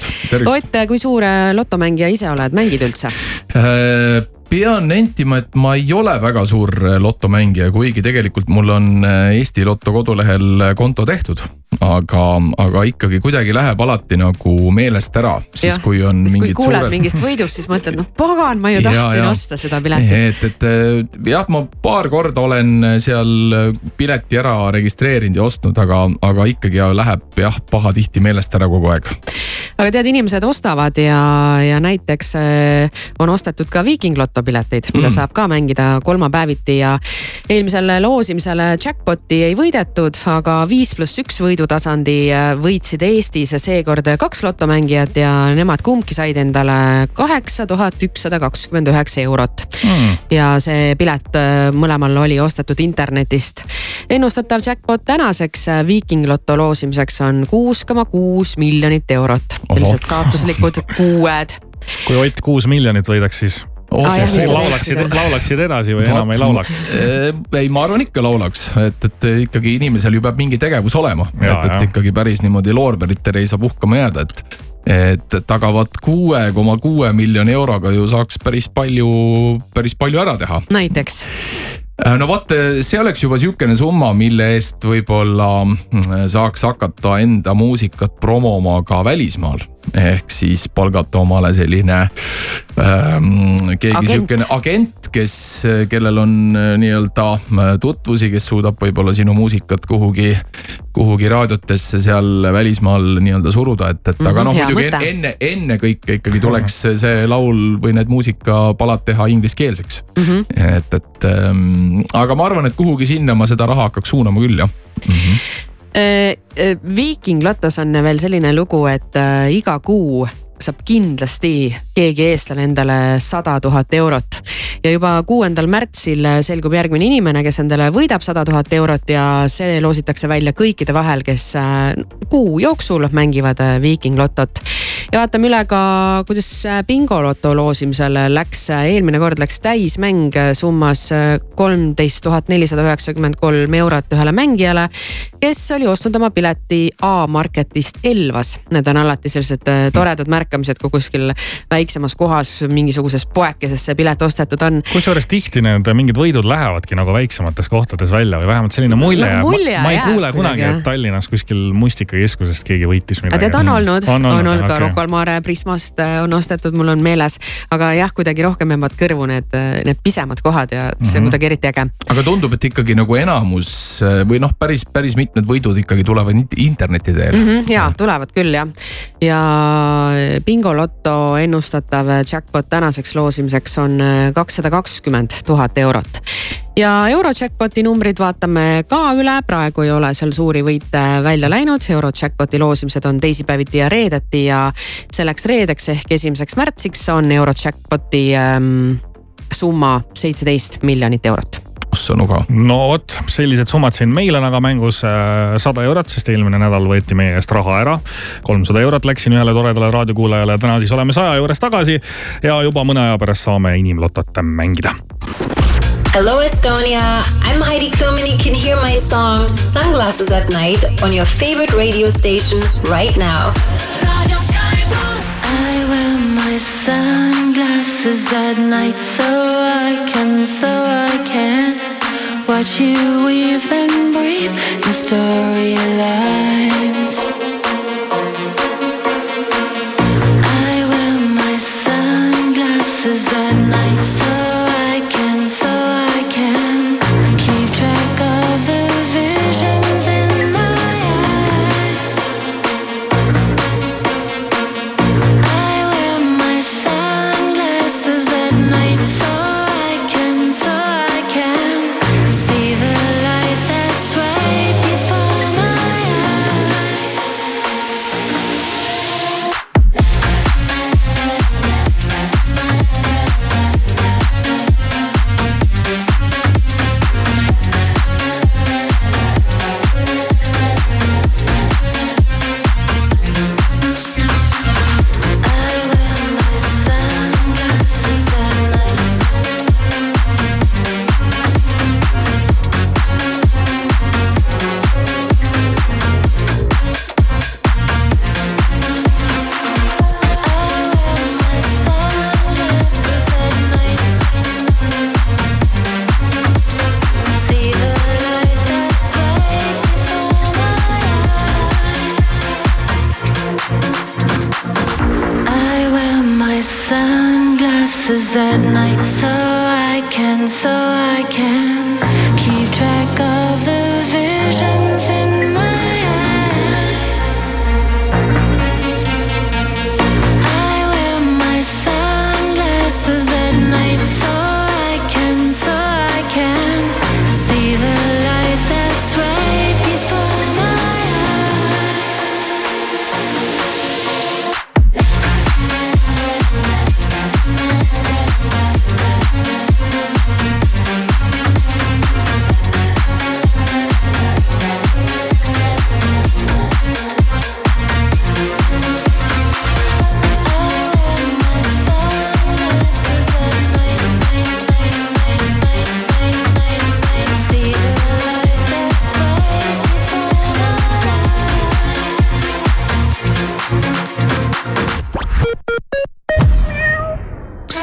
Ott, kui suur äh, lotomängija ise oled, mängid üldse? Äh, pean nentima, et ma ei ole väga suur äh, lotomängija, kuigi tegelikult mul on Eesti Lotto kodulehel konto tehtud aga, aga ikkagi kuidagi läheb alati nagu meelest ära, siis ja. kui on siis kui kuuled suured... mingist võidust, siis mõtled, noh pagan, ma ju tahtsin ja, ja. osta seda piletit. et, et jah, ma paar korda olen seal pileti ära registreerinud ja ostnud, aga, aga ikkagi ja läheb jah, pahatihti meelest ära kogu aeg aga tead, inimesed ostavad ja, ja näiteks äh, on ostetud ka Viiking Loto pileteid, mida mm. saab ka mängida kolmapäeviti ja eelmisel loosimisel jackpot'i ei võidetud, aga viis pluss üks võidutasandi äh, võitsid Eestis seekord kaks lotomängijat ja nemad kumbki said endale kaheksa tuhat ükssada kakskümmend üheksa eurot. Mm.. ja see pilet äh, mõlemal oli ostetud internetist. ennustatav jackpot tänaseks Viiking Loto loosimiseks on kuus koma kuus miljonit eurot. Sellised saatuslikud kuued. kui Ott kuus miljonit võidaks, siis Jah, laulaksid, laulaksid edasi või enam ei laulaks? ei, ma arvan ikka laulaks, et, et ikkagi inimesel ju peab mingi tegevus olema, et, et ikkagi päris niimoodi loorberitele ei saa puhkama jääda, et et tagavad kuue koma kuue miljoni euroga ju saaks päris palju, päris palju ära teha. näiteks? Äh, no vot, see oleks juba sihukene summa, mille eest võib-olla mm, saaks hakata enda muusikat promoma ka välismaal ehk siis palgata omale selline ähm, keegi sihukene agent, kes, kellel on äh, nii-öelda äh, tutvusi, kes suudab võib-olla sinu muusikat kuhugi, kuhugi raadiotesse seal välismaal nii-öelda suruda, et, et aga noh, mhm, muidugi enne, enne, ennekõike ikkagi tuleks see laul või need muusikapalad teha ingliskeelseks mm. -hmm. et, et ähm, aga ma arvan, et kuhugi sinna ma seda raha hakkaks suunama küll jah mm. -hmm Viiking Lotos on veel selline lugu, et äh, iga kuu saab kindlasti keegi eestlane endale sada tuhat eurot. ja juba kuuendal märtsil selgub järgmine inimene, kes endale võidab sada tuhat eurot ja see loositakse välja kõikide vahel, kes kuu jooksul mängivad Viiking Lotot ja vaatame üle ka, kuidas bingoloto loosimisel läks. eelmine kord läks täismäng summas kolmteist tuhat nelisada üheksakümmend kolm eurot ühele mängijale, kes oli ostnud oma pileti A-Marketist Elvas. Need on alati sellised äh, toredad märkamised, kui kuskil väiksemas kohas mingisuguses poekeses see pilet ostetud on. kusjuures tihti need mingid võidud lähevadki nagu väiksemates kohtades välja või vähemalt selline mulje jääb. ma ei kuule kunagi, et Tallinnas kuskil mustikakeskusest keegi võitis midagi. tead, on olnud, on olnud, on olnud ka okay. Rocca al Mare Prismast äh, on ostetud, mul on meeles. aga jah, kuidagi rohkem jäävad kõrvu need, äh, need pisemad kohad ja see mm -hmm. on kuidagi eriti äge. aga tundub, et ikkagi nagu enamus või noh, päris, päris mitmed võidud ikkagi tulevad interneti teel mm. -hmm, ja tulevad küll jah. ja bingoloto ennustatav jackpot tänaseks loosimiseks on äh, kakssada kakskümmend tuhat eurot ja Eurojackpoti numbrid vaatame ka üle, praegu ei ole seal suuri võite välja läinud. Eurojackpoti loosimised on teisipäeviti ja reedeti ja selleks reedeks ehk esimeseks märtsiks on Eurojackpoti ähm, summa seitseteist miljonit eurot ossõnu ka. no vot, sellised summad siin meil on aga mängus äh, sada eurot, sest eelmine nädal võeti meie eest raha ära. kolmsada eurot läksin ühele toredale raadiokuulajale ja täna siis oleme saja juures tagasi ja juba mõne aja pärast saame inimlotot mängida. Hello Estonia, I'm Heidi Klum and you can hear my song Sunglasses at Night on your favorite radio station right now. I wear my sunglasses at night so I can, so I can watch you weave and breathe your storylines.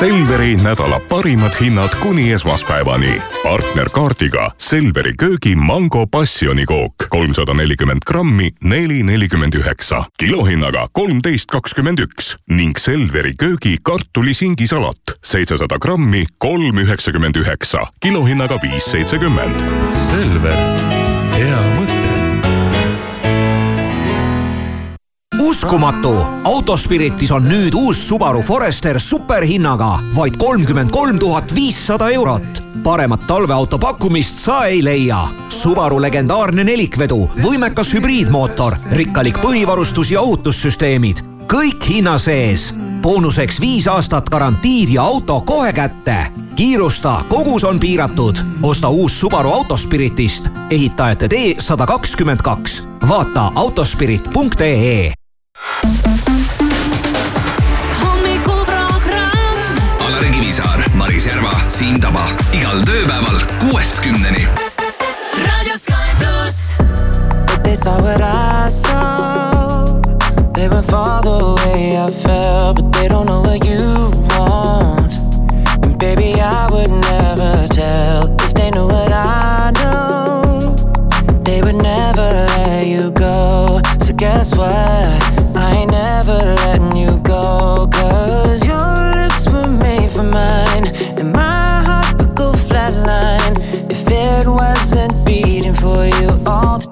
Selveri nädala parimad hinnad kuni esmaspäevani. partnerkaardiga Selveri köögi mango passionikook kolmsada nelikümmend grammi, neli nelikümmend üheksa, kilohinnaga kolmteist kakskümmend üks. Ning Selveri köögi kartulisingisalat. seitsesada grammi, kolm üheksakümmend üheksa, kilohinnaga viis seitsekümmend. Selver, hea uskumatu, Autospiritis on nüüd uus Subaru Forester superhinnaga vaid kolmkümmend kolm tuhat viissada eurot. paremat talveauto pakkumist sa ei leia. Subaru legendaarne nelikvedu, võimekas hübriidmootor, rikkalik põhivarustus ja ohutussüsteemid, kõik hinna sees. boonuseks viis aastat garantiid ja auto kohe kätte. kiirusta, kogus on piiratud. osta uus Subaru Autospiritist, ehitajate tee sada kakskümmend kaks. vaata autospirit.ee hommikuprogramm Alari Kivisaar, Maris Järva, Siim Taba igal tööpäeval kuuest kümneni. raadio Sky pluss. But they saw what I saw. They would fall the way I felt, but they don't know what you want. And baby, I would never tell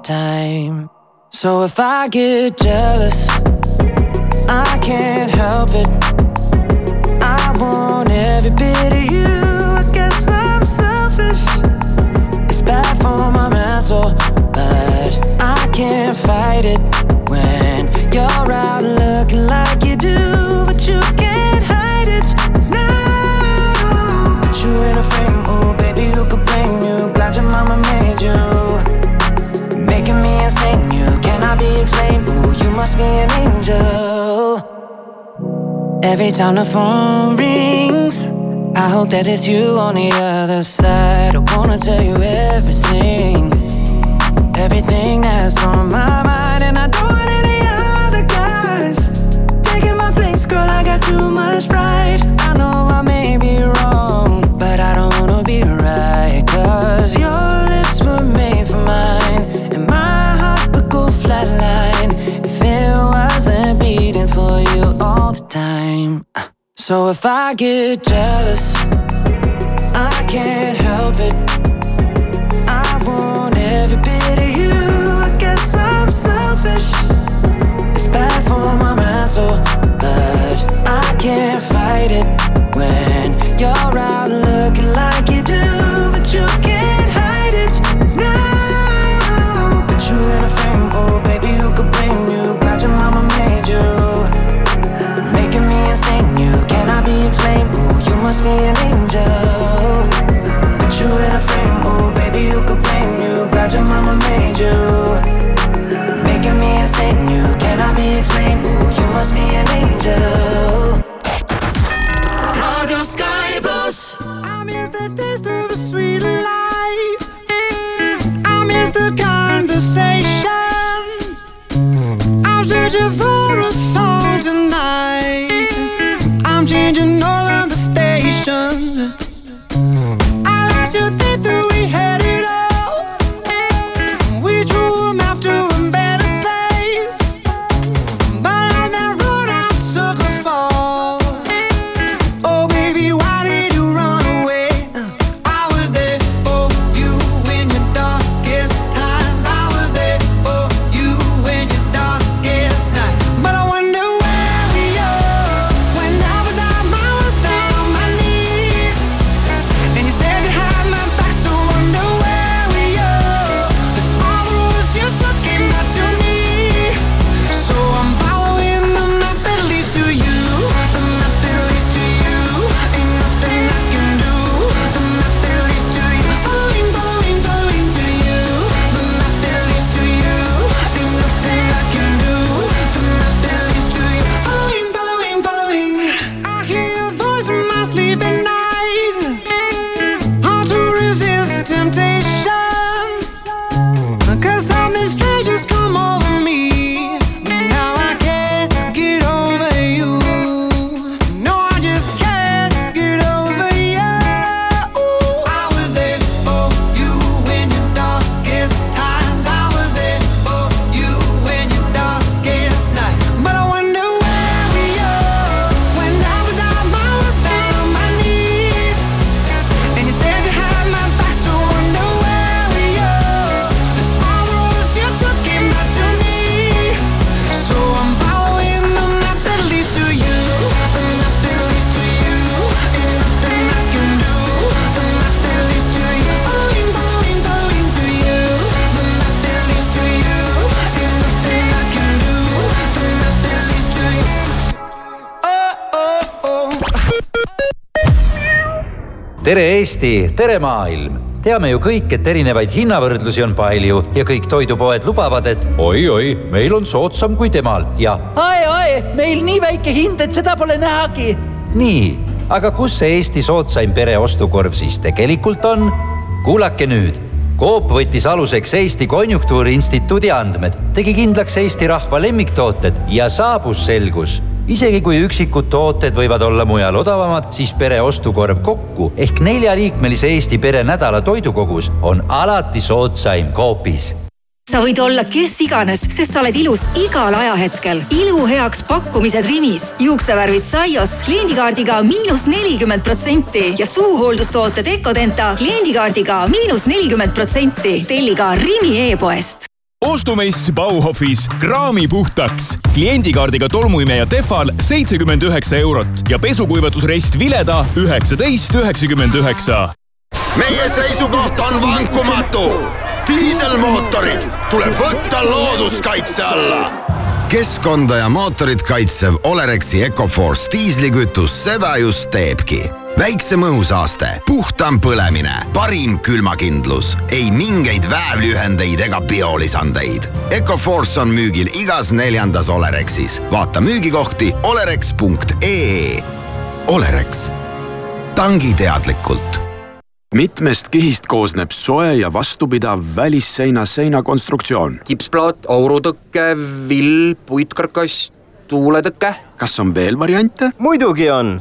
time. So if I get jealous, I can't help it. Every time the phone rings, I hope that it's you on the other side. I wanna tell you everything, everything that's on my mind, and I don't So if I get jealous, I can't help it. I want me an angel. Put you in a frame, oh baby, you could blame you. Glad your mama made you. Tere Eesti, tere maailm! teame ju kõik, et erinevaid hinnavõrdlusi on palju ja kõik toidupoed lubavad, et oi-oi, meil on soodsam kui temal ja ae-ae, meil nii väike hind, et seda pole nähagi. nii, aga kus see Eesti soodsaim pere ostukorv siis tegelikult on? kuulake nüüd Coop võttis aluseks Eesti Konjunktuuriinstituudi andmed, tegi kindlaks Eesti rahva lemmiktooted ja saabus selgus. Isegi kui üksikud tooted võivad olla mujal odavamad, siis pere ostukorv kokku ehk neljaliikmelise Eesti pere nädala toidukogus on alati soodsaim Coopis sa võid olla kes iganes, sest sa oled ilus igal ajahetkel. ilu heaks pakkumised Rimis, juuksevärvid Saios kliendikaardiga miinus nelikümmend protsenti ja suuhooldustooted Ecodenta kliendikaardiga miinus nelikümmend protsenti. telli ka Rimi e-poest ostumess Bauhofis kraami puhtaks. kliendikaardiga tolmuimeja Tehval seitsekümmend üheksa eurot ja pesukuivatusrest Vileda üheksateist üheksakümmend üheksa. meie seisukoht on vankumatu diiselmootorid tuleb võtta looduskaitse alla. keskkonda ja mootorit kaitsev Olerexi Ecoforce diislikütus seda just teebki väiksem õhusaaste, puhtam põlemine, parim külmakindlus, ei mingeid väävlühendeid ega biolisandeid. Ecoforce on müügil igas neljandas Olerexis. vaata müügikohti olerex.ee. Olerex, tangi teadlikult mitmest kihist koosneb soe ja vastupidav välisseina seinakonstruktsioon. kipsplaat, aurutõke, vill, puitkarkass, tuuletõke. kas on veel variante? muidugi on,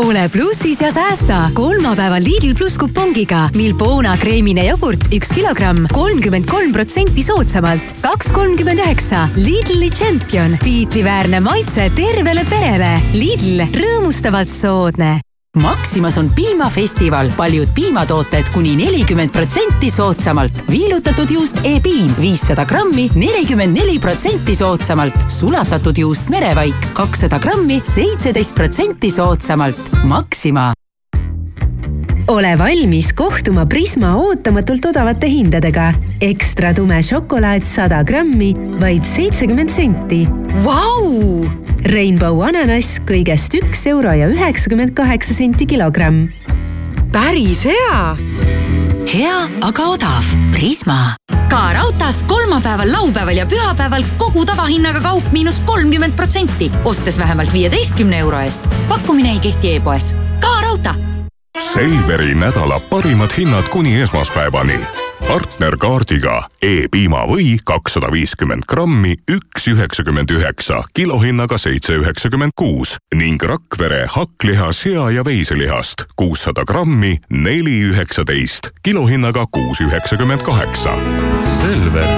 ole plussis ja säästa kolmapäeval Lidl pluss kupongiga Milbona kreemine jogurt üks kilogramm, kolmkümmend kolm protsenti soodsamalt, kaks kolmkümmend üheksa. Lidli tšempion, tiitliväärne maitse tervele perele. Lidl, rõõmustavalt soodne Maximas on piimafestival, paljud piimatooted kuni nelikümmend protsenti soodsamalt. viilutatud juust E-piim viissada grammi, nelikümmend neli protsenti soodsamalt. sulatatud juust Merevaik kakssada grammi, seitseteist protsenti soodsamalt. Maxima ole valmis kohtuma Prisma ootamatult odavate hindadega. ekstra tume šokolaad sada grammi, vaid seitsekümmend senti. Vau! Rainbow ananass kõigest üks euro ja üheksakümmend kaheksa senti kilogramm. päris hea. hea, aga odav. Prisma. ka raudtees kolmapäeval, laupäeval ja pühapäeval kogu tavahinnaga kaup miinus kolmkümmend protsenti, ostes vähemalt viieteistkümne euro eest. pakkumine ei kehti e-poes. ka raudtee Selveri nädala parimad hinnad kuni esmaspäevani. partnerkaardiga E-piimavõi kakssada viiskümmend grammi, üks üheksakümmend üheksa, kilohinnaga seitse üheksakümmend kuus ning Rakvere hakkliha, sea ja veiselihast kuussada grammi, neli üheksateist, kilohinnaga kuus üheksakümmend kaheksa. Selver,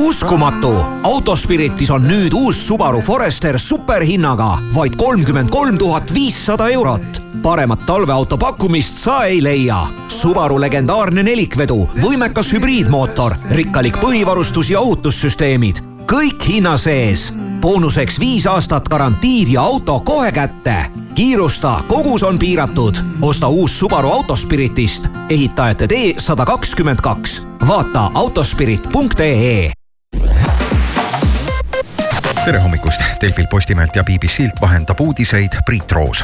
uskumatu, Autospiritis on nüüd uus Subaru Forester superhinnaga vaid kolmkümmend kolm tuhat viissada eurot. paremat talveauto pakkumist sa ei leia. Subaru legendaarne nelikvedu, võimekas hübriidmootor, rikkalik põhivarustus ja ohutussüsteemid, kõik hinna sees. boonuseks viis aastat garantiid ja auto kohe kätte. kiirusta, kogus on piiratud. osta uus Subaru Autospiritist, ehitajate tee sada kakskümmend kaks. vaata autospirit.ee tere hommikust, Delfilt, Postimehelt ja BBC-lt vahendab uudiseid Priit Roos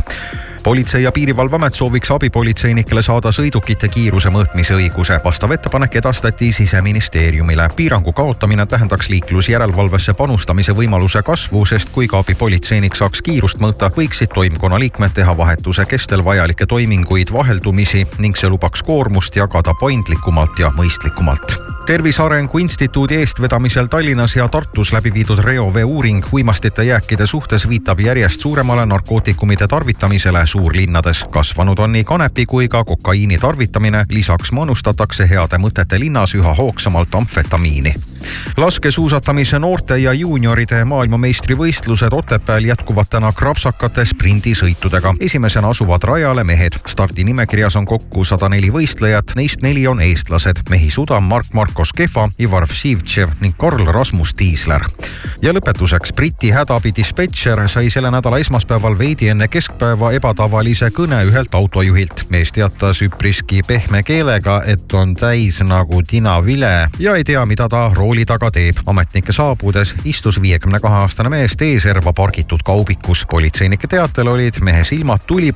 politsei- ja Piirivalveamet sooviks abipolitseinikele saada sõidukite kiiruse mõõtmise õiguse. vastav ettepanek edastati siseministeeriumile. piirangu kaotamine tähendaks liiklusjärelevalvesse panustamise võimaluse kasvu, sest kui ka abipolitseinik saaks kiirust mõõta, võiksid toimkonna liikmed teha vahetuse kestel vajalikke toiminguid vaheldumisi ning see lubaks koormust jagada paindlikumalt ja mõistlikumalt tervise Arengu Instituudi eestvedamisel Tallinnas ja Tartus läbi viidud reovee uuring uimastite jääkide suhtes viitab järjest suuremale narkootikumide tarvitamisele suurlinnades. kasvanud on nii kanepi kui ka kokaiini tarvitamine, lisaks manustatakse heade mõtete linnas üha hoogsamalt amfetamiini laskesuusatamise noorte ja juunioride maailmameistrivõistlused Otepääl jätkuvad täna krapsakate sprindisõitudega. esimesena asuvad rajale mehed. stardinimekirjas on kokku sada neli võistlejat, neist neli on eestlased. mehi Sudam, Mark-Markos Kehva, Ivar Vsivtšev ning Karl Rasmus Tiisler. ja lõpetuseks Briti hädaabidispetšer sai selle nädala esmaspäeval veidi enne keskpäeva ebatavalise kõne ühelt autojuhilt. mees teatas üpriski pehme keelega, et on täis nagu tinavile ja ei tea, mida ta rooli taga teeb. ametnike saabudes istus viiekümne kahe aastane mees teeserva pargitud kaubikus. politseinike teatel olid mehe silmad tulipunased